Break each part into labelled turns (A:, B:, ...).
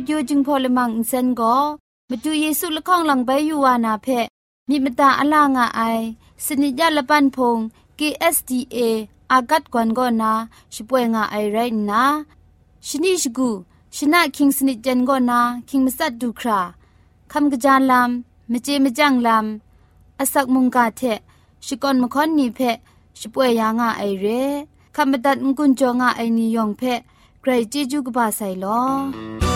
A: อ
B: AWR Radio จึงพอลมังอินเซนก็
C: มาดูเยซูละข้องหลังใบยูวานาเพมีมตาอลางอไอสนิจยาละปันพง KSDA อากัดกวนก็นาช่วยงาไอไรนะชนิชกูชนะคิงสนิจเจนก็นาคิงมัสัดดูคราคำกระจานลำมเจมจังลำอาศักมุงกาเทชิกอนมคอนนีเพช่วยยางาไอเรคำบัดงกุนจงาไอนิยองเพใครจีจูกบาไซลอ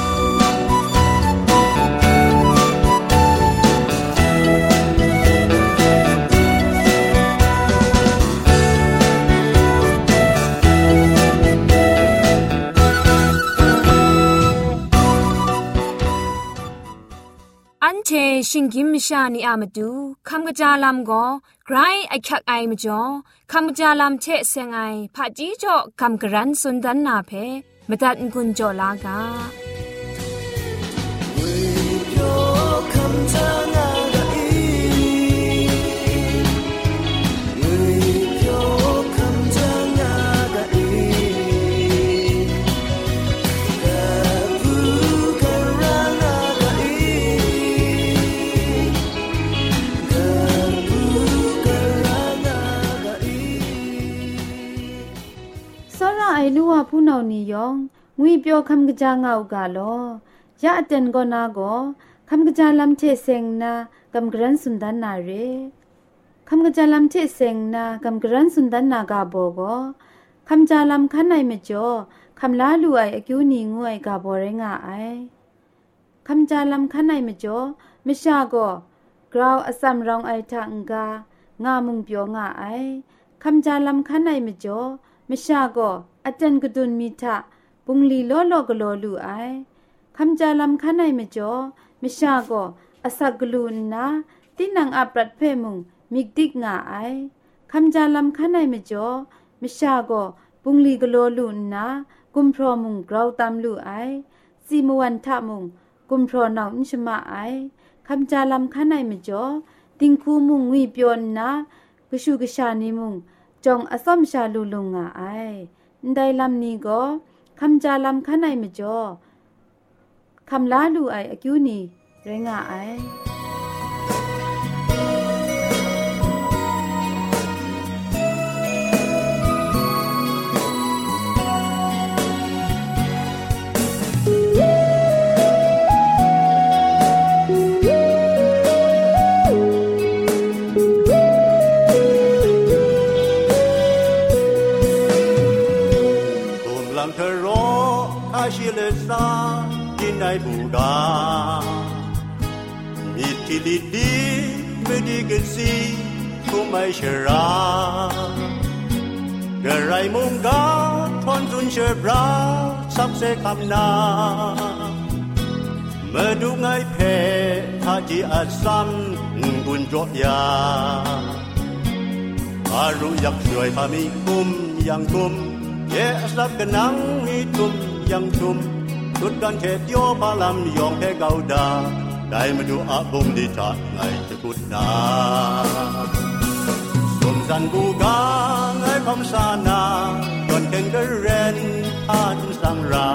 D: เชชิงกิมชานีอามาดูคำกระจาลำก็ไกรไอคักไอมาจ่อคำกระจาลำเชเซงไอผาจีจ่อคำกระรันสุนดันนาเพมตัดกุญจ่อลากา
C: ผู้นานียองงุยเปียวคำกะจางเอากาลอยะอเตนกอนาโกคำกะจาลัมเชเซงนากำกรันสุนดานนาเรคำกะจาลัมเชเซงนากำกรันสุนดานนากาโบโกคำจาลัมคันไนเมจ่อคำลาลูไออคิวนีงวยกาโบเรงาไอคำจาลัมคันไนเมจ่อมชาโกกราวอสัมรองไอทังกางามุงเปียวงาไอคำจาลัมคันไนเมจ่อ มชาโกอาจารย์กดุนมีทะปุงลีโลโลกโลลูไอคำจาลำคันไอมจ่อมชาโกอาศักลูนนาตินังอัปรัดเพมุงมิกดิกงาไอคำจาลำคันไอมจ่อมชาโกปุงลีกโลลูนนากุมพรมุงกราวตามลูไอซีมวันทะมุงกุมพรนาวนิชมาไอคำจาลำคันไอมจ่อติงคูมุงวีเปียนนากชูกชานิมุง จองอสมชาลูลุงงาไอได้ลำนี้ก็คำจาลำขันไอมจ่อคำลาลูไออกิวนี่เรงาไอ
A: Sena dinai buda Mitili di medigasi kumai shara Derai munga konsun shebra samse kamna Medungai pe haji asam ngun jok ya Aru yak suai kami kum yang kum Yes, love kenang hitum yang tum สุดกันเขตโยพาลำยองแค่เกาดา ได้มาดูอาบุมดีชาไงจะกุดนาสมสันบูกาไงคำสานาจนเก่งก็เรนอ่านสังรา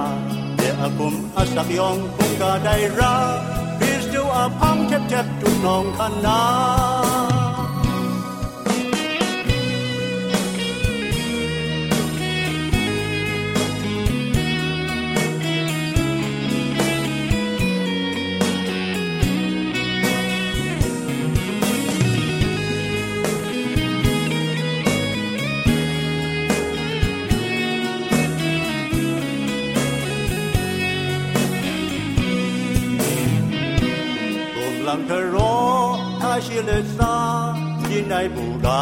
A: เดอาบุมอาสักยองคงกาได้ราคริสตูอาพังเจ็บเจ็บจุนนองคันนา ile za yine bula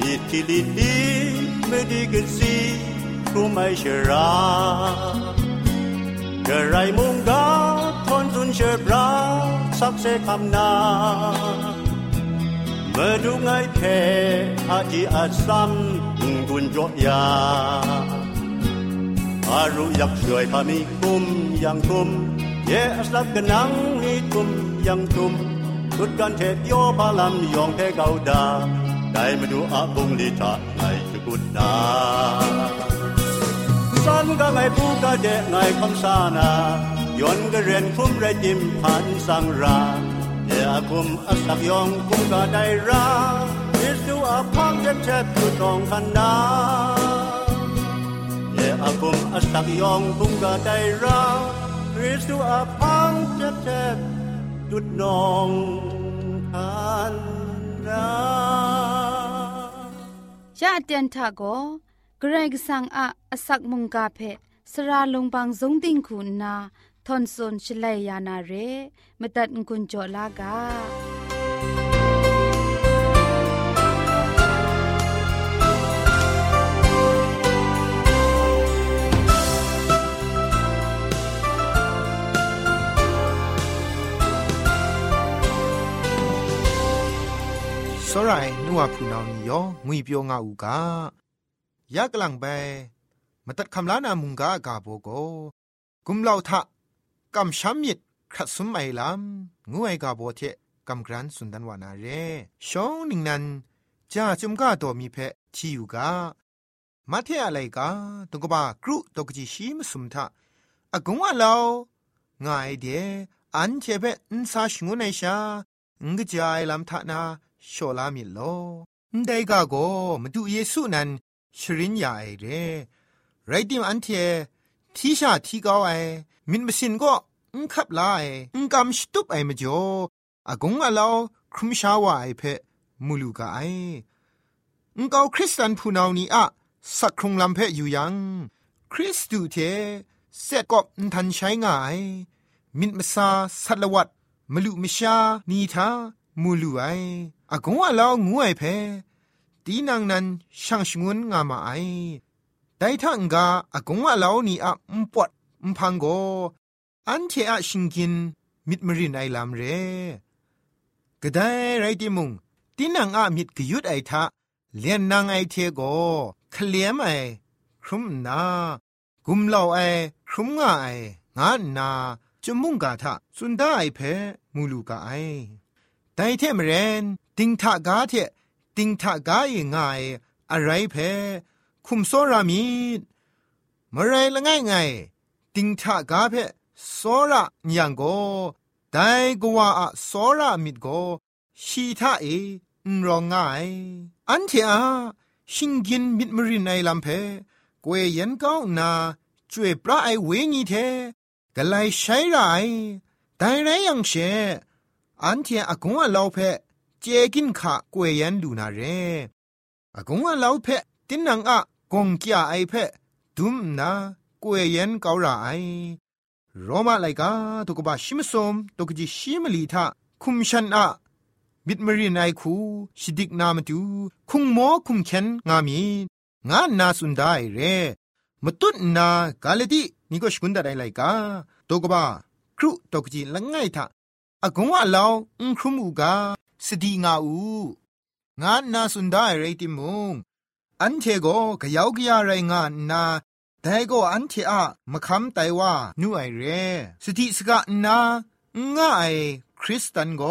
A: Nitili ni medigesi kumai shara Gerai munga tonzun shebra sakse kamna Medungai pe hati asam ngun jokya อารุยักช่วยพามีกุมยังกุมเยอสลับกันนังมีกุม ยังกุม ye aslap kanang ni tum yang tum tut kan the yo palam yong the gauda dai ma du a bung li ta ngai chu kut na san ga ngai pu ka de ngai khom sa na ย้อนกระเรียนคุ้มไรจิมผ่านสังราเยอาคุมอัสักยองคุ้มก็ได้ราอิสุอ ดุดนองทานราชาเตี
B: ยนทาโกเกรกสังอาอสักมุงกาเพสระลงบางสงติงคุณนาทอนซนชลัยยานาเรมตัดกุญจลากา
E: စောရိုင်နုဝဖူနောင်နီယောငွေပြောငါဥကယက်ကလန်ပဲမတတ်คำลานามุงกากาโบโกกุมเหล่าทะกำช้ำมิดครัดสุมไอลำงูไอกาโบเทกำกรันสุนดันวานาเรชองนิงนันจ้าจุมกาตัวมีเพที่อยู่กามาเทอะไรกาตุกบากรุตกจิชีมสุมทะอากงว่าเราง่ายเดอันเทเปอินซาชงุนไอชางกจายลำทะนา โชลามิโลได้กาโกมาดูเยซูนันชรินยาไอเรไรดิมอันเททีชาทีกาไอมินมสินก็อุคับลายอุกำสตุปไอมจ่ออากงอาลาวครุมชาวาไอเพมูลูกาไออุกาคริสตันพูนานีอะสักครงลำเพอยู่ยัง คริสตูเทเสร็จก็ทันใช้ง่าย มินมาซาสัตลวัดมลุมชานีทา มูลูไออากงอาลางูไอเพตีนางนั้นช่างชงวนงามาไอแต่ถ้าองกาอากงว่าเหล่านี้อะมปวดมพังโกอันเทอะชิงกินมิดมรินไอลามเรก็ได้ไรติมุงตีนางอะมิดกยุดไอทะเลียนนางไอเทโกเคลียมไอครุมนากุมเล่าไอครุมง่าไองานาจมุงกาทะสุนได้ไอเพมูลูกาไอ แต่เทมเรนติงทะกาเทติงทะกาเองายอะไรเพคุมโซรามีดมะไรละง่ายไงติงทะกาเพโซระยังโกไดกว่าอะโซระมิดโกชีทะเอนรองง่ายอันเถอะชิงกินมิดมรินไอลำเพกวยยันก้าวนาจวยปลาไอเวญีเทกะไลใช้ไรแต่ไรยังเช อันเถอะอากงว่าเราเพเจกินขะกวยยันดูนาเรอากงว่าเราเพตินังอะกงกี้ไอเพดุมนากวยยันเการาไอโรมาไลกาตุกบะชิมสมตุกจิชิมลีทาคุมชันอะมิดมรีนไอคูชิดิกนามตูคุงโมคุมเคนงามีงานาสุนได้เรมตุนนากาเลตินี่ก็ชกุนดาไดไลกาตุกบะครุตุกจิละง่ายทา อากงว่าเราอุครุมูกาสดีงาอูงานาสุนได้เรติมงอันเทโกกะยาวกะยาไรงานนาแต่ก็อันเทอะมะคำไตว่านูไอเรสติสกะนาง่ายคริสตันโก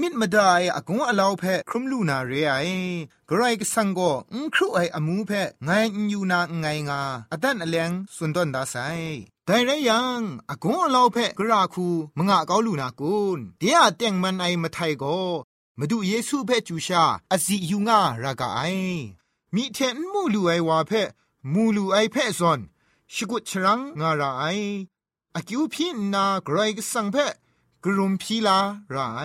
E: มิดมาได้อากงอลาวเพครุมลูนาเรไอกรายกสังโกอุครุไออมูเพไงอยู่นาไงงาอดันอเลงสุนดอนดาไซ แต่ไรยังอากงอลาเพกราคูมงะเกาลูนากุนเดียแต่งมันไอมาไทโกมาดูเยซูเพจูชาอสิยูงารากาไอมีเทนมูลูไอวาเพมูลูไอเพซอนชกุชรังงาราไออากิวพีนากรายกสังเพกรุมพีลาราไอ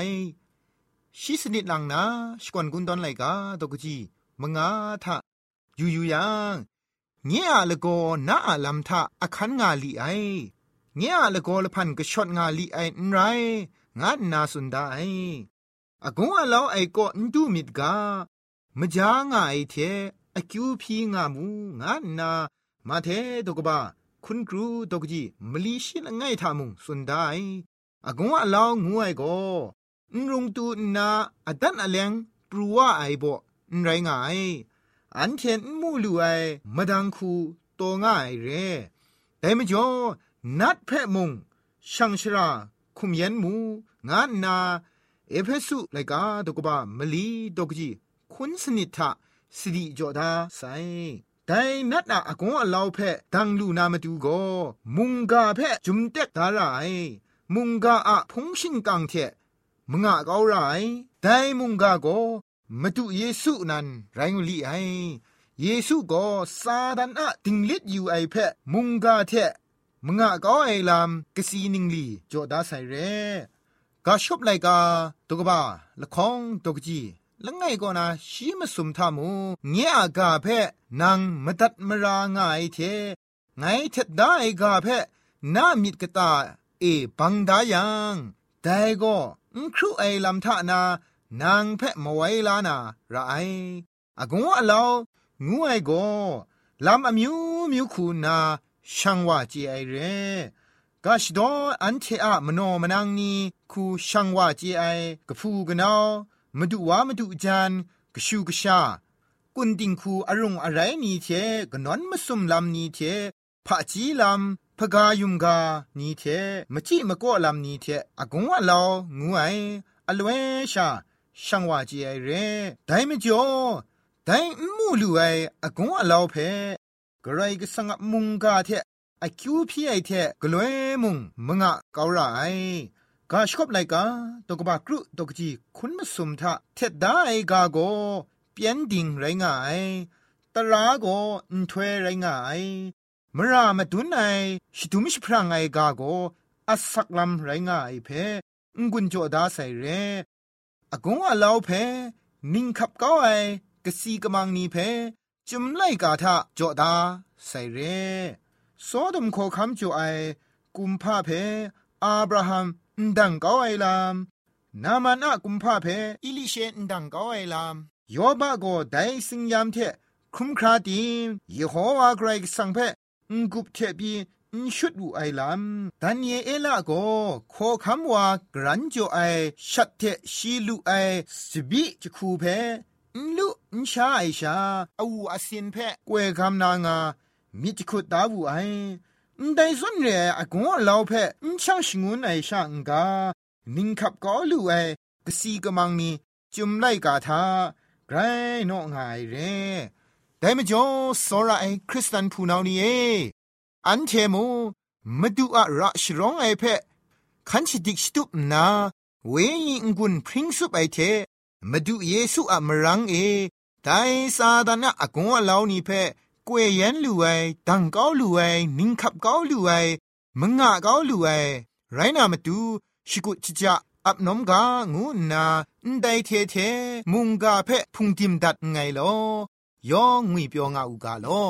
E: ชิสนิดลังนาชกวนกุนดอนไลกาตกจีมงาทะยูยูยัง เงียละโกนาอาลัมทะอคันงาลีไอเงียละโกละพันกชดงาลีไอนไร งานนาสุนดาไออากงอาลาไอโกนดูมิดกามจางาไอเทอคิวพีงามูงานนามาเทตกบะคุณครูตกจีมลีชิลง่ายทามุงสุนได้อากงว่าลางูไอโกนรุงตูนาอดันอเลงปรูว่าไอโบนไรงาย อันเทนมูลูไอมาดังคูโตง่ายเรแต่มจ่อนัดเพะมุงช่างชราคุมเย็นมูงานนาเอเพสุไลกาตกบะมลีตกจีคุณสนิทะสิริจอดาไซ แต่นัดอะอากงอลาวเพดังลูนามาดูโกมุงกาเพจุมเต็กดาไรมุงกาอะพงชิงกังเทมึงอะเกาไรแต่มุงกาโก มาดูเยซูนันไรงลีไอเยซูก็ซาดันอะติงลิดอยู่ไอเพมุงกาเทมึงอะกาไอลามกสีนิงลีจอดาไซเรกาชอบไลกาตกบ้าละคองตกจีละไงก็นาชีมสุมทามูเงียกาเพนางมตัดมรางายเทไงเท็ดได้กาเพนามิดกตาเอบังดายังแต่ก็ครูไอลำทานา นางเพะมาไว้ลานาระไออากงว่าเรางูไอโกลำอมิวมิวคูนาช่างว่าจีไอเรกาชดออันเทอะมโนมนังนีคูช่างว่าจีไอกะพูกะนาวมาดูว่ามาดูจันกชูกชากุนดิงคูอารมณ์อะไรนี่เทกนอนมาสุมลำนี่เทพะจีลำพกายุมกานี่เทมจิมก็ลำนี่เทอากงว่าเรางูไออลเวชา ช่างว่าจีไอเร่ได้ไม่จ่อได้มูลูไออากงว่าเราเพกระไรก็สังมุงกาเทไอคิวพี่ไอเทกลวยมุงมงะเกาไรกาชกบไลกาตกบากรุตกจีคุณมสุมทะเท็ดได้กาโกเปียนดิงไรงายตราโกอินทเวไรงายมรามาดุนไอชิตุมิชพรางไอกาโกอัสสักลำไรงายเพงกุนโจดาใส่เร อากงอาลาวเพนิงขับก้าไอกะซีกมังนีเพจุมไลกาทะโจดาใส่เรโซดมโคคำจูไอกุมพาเพอาบราฮัมดังก้าไอลามนามันอะกุมพาเพอิลิเชนดังก้าไอลามยอบาโกไดสิงยามเทคุมคราดียโฮวาไกรสังเพงกุบเทบี ชุดอูไอลามดันเยเอลาโกโคคำว่ากรันจูไอชัดเทชีลูไอสบิจะคูเพลุนชาไอชาอูอาศินเพกวยคำนางามิจคุดดาวูไอได้สนเรอากงเราเพนช่างชงุนไอช่างกานิ่งขับก็ลู่ไอกสีกมังนีจุมไลกาทาไกรนองไงเรแต่มจ่อสระไอคริสตันผู้นานี่เอ อันเทมูมาดูอะระชร้องไอเพคันชิดิกสตุปนา เวยิงกุนพริ้งสุปไอเทมาดูเยซูอะมรังเอไดซาดานะอากงอะลาวนี่เพกวยยันลู่ไอดังก้าวลู่ไอนิงขับก้าวลู่ไอมงะก้าวลู่ไอไรนามาดูชิกุจิจะอับนมกางูนาได้เทเท มุงกาเพพุงติมดัดไงลอยองงุยเปียวงาอูกาลอ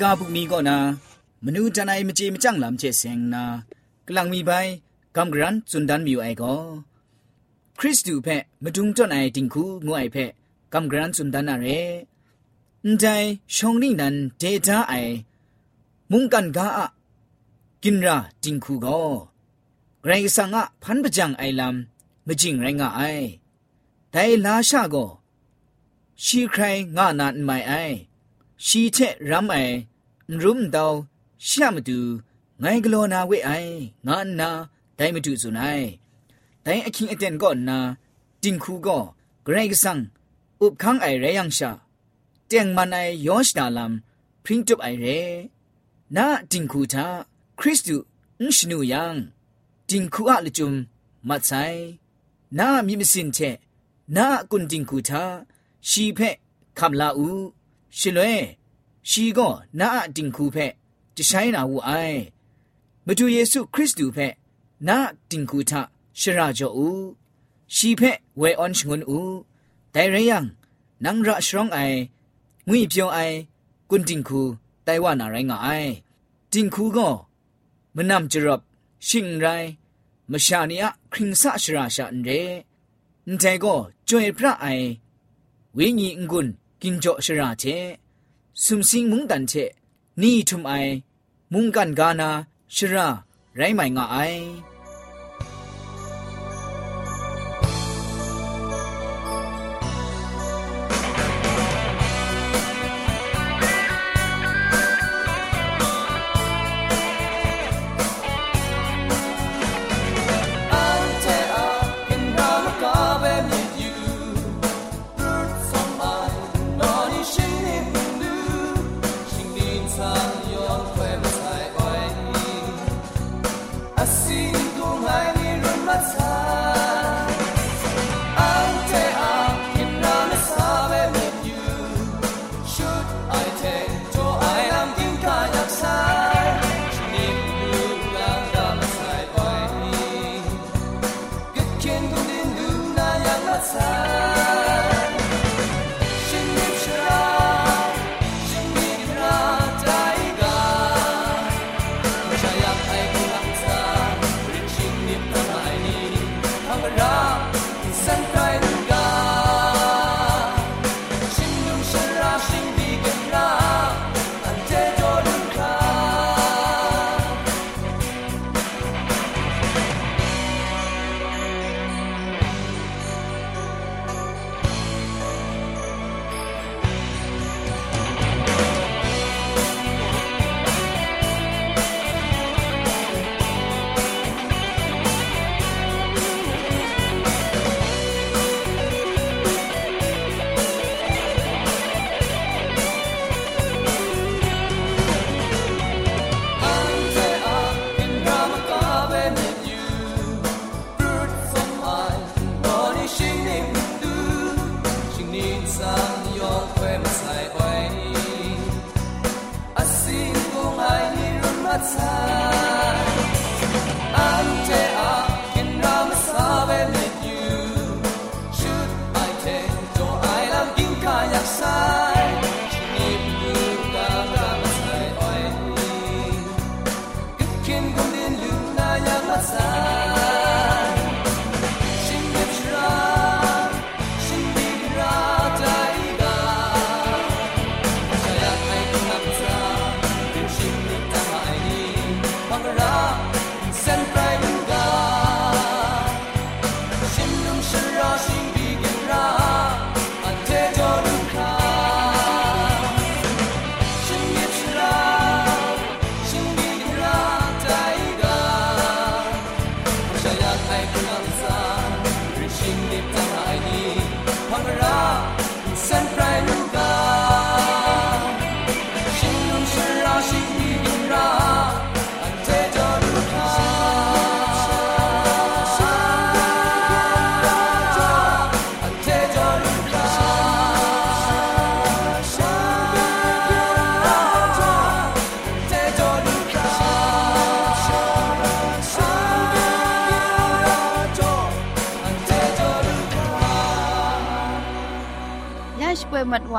F: กาบุกมีก็นามนูจันไอมเจมจังลำเจเซงนากลังมีใบกำกรันจุนดันมิวไอก็คริสตูเพะมาดุงจนไอติงคูงวยเพะกำกรันจุนดันอะไรนใจชงนี่นันเดต้าไอมุงกันกาอะกินราติงคูก็ไกรสังอะพันปจังไอลำมจิงไรงะไอแต่ลาชาก็ชีใครงะน ရုမ်ဒေါရှာမတူငိုင်ကလောနာဝိအိုင်ငါနာဒိုင်မတူစုနိုင်ဒိုင်အချင်းအတန်ကောနာတင်ခုကောဂရိတ်ဆန်ဥပခန်းအိုင်ရယန်ရှာတຽງမနိုင်ယောရှတာလမ်ပရင်တပ်အိုင်ရဲနာတင်ခုတာခရစ်တုအင်းရှနူယန်တင်ခုအလကျုံမဆိုင်နာမိမစင်ချက်နာကွန်တင်ခုတာရှိဖက်ခမလာဦးရှင်လွဲ ရှိကောနာအတင်ခုဖက်တဆိုင်နာဝူအိုင်မတူယေစုခရစ်တုဖက်နာတင်ခုထရှရာဂျောဦးရှိဖက်ဝဲအွန်ငွန်းဦးဒိုင်ရယံနန်ရရှရောင်းအိုင်ငွိပြောင်းအိုင်ကွန်တင်ခုတိုင်ဝနာရိုင်းငါအိုင်တင်ခုကောမနမ်ဂျရပ်ရှင်ရိုင်းမရှာနီယခရင်ဆာရှရာရှာန်ရဲန်တဲကောကျွေဖရအိုင်ဝိညာဉ်ငွန်းကင်ဂျောရှရာချေ สุมสิงมุงดันเชนี่ทุมไอ มุงกันกานาชราไรไม่งาไอ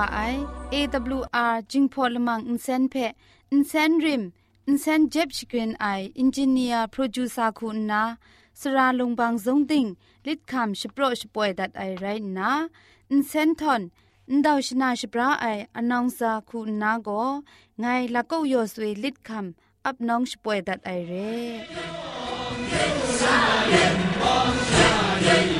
C: ว่าไอ AWR จิงพอลมังอินเซนเพอินเซนริมอินเซนเจ็บชกรีนไออินจิเนียร์โปรดิวซาคุณนาสราลงบางสงติงลิดคำชโปรชป่วยดัดไอไรนะอินเซนทอนอินดาวชนาชปราไออนองซาคุณนาโกไงละก็ยอสวยลิดคำอับน้องชป่วยดัดไอเร่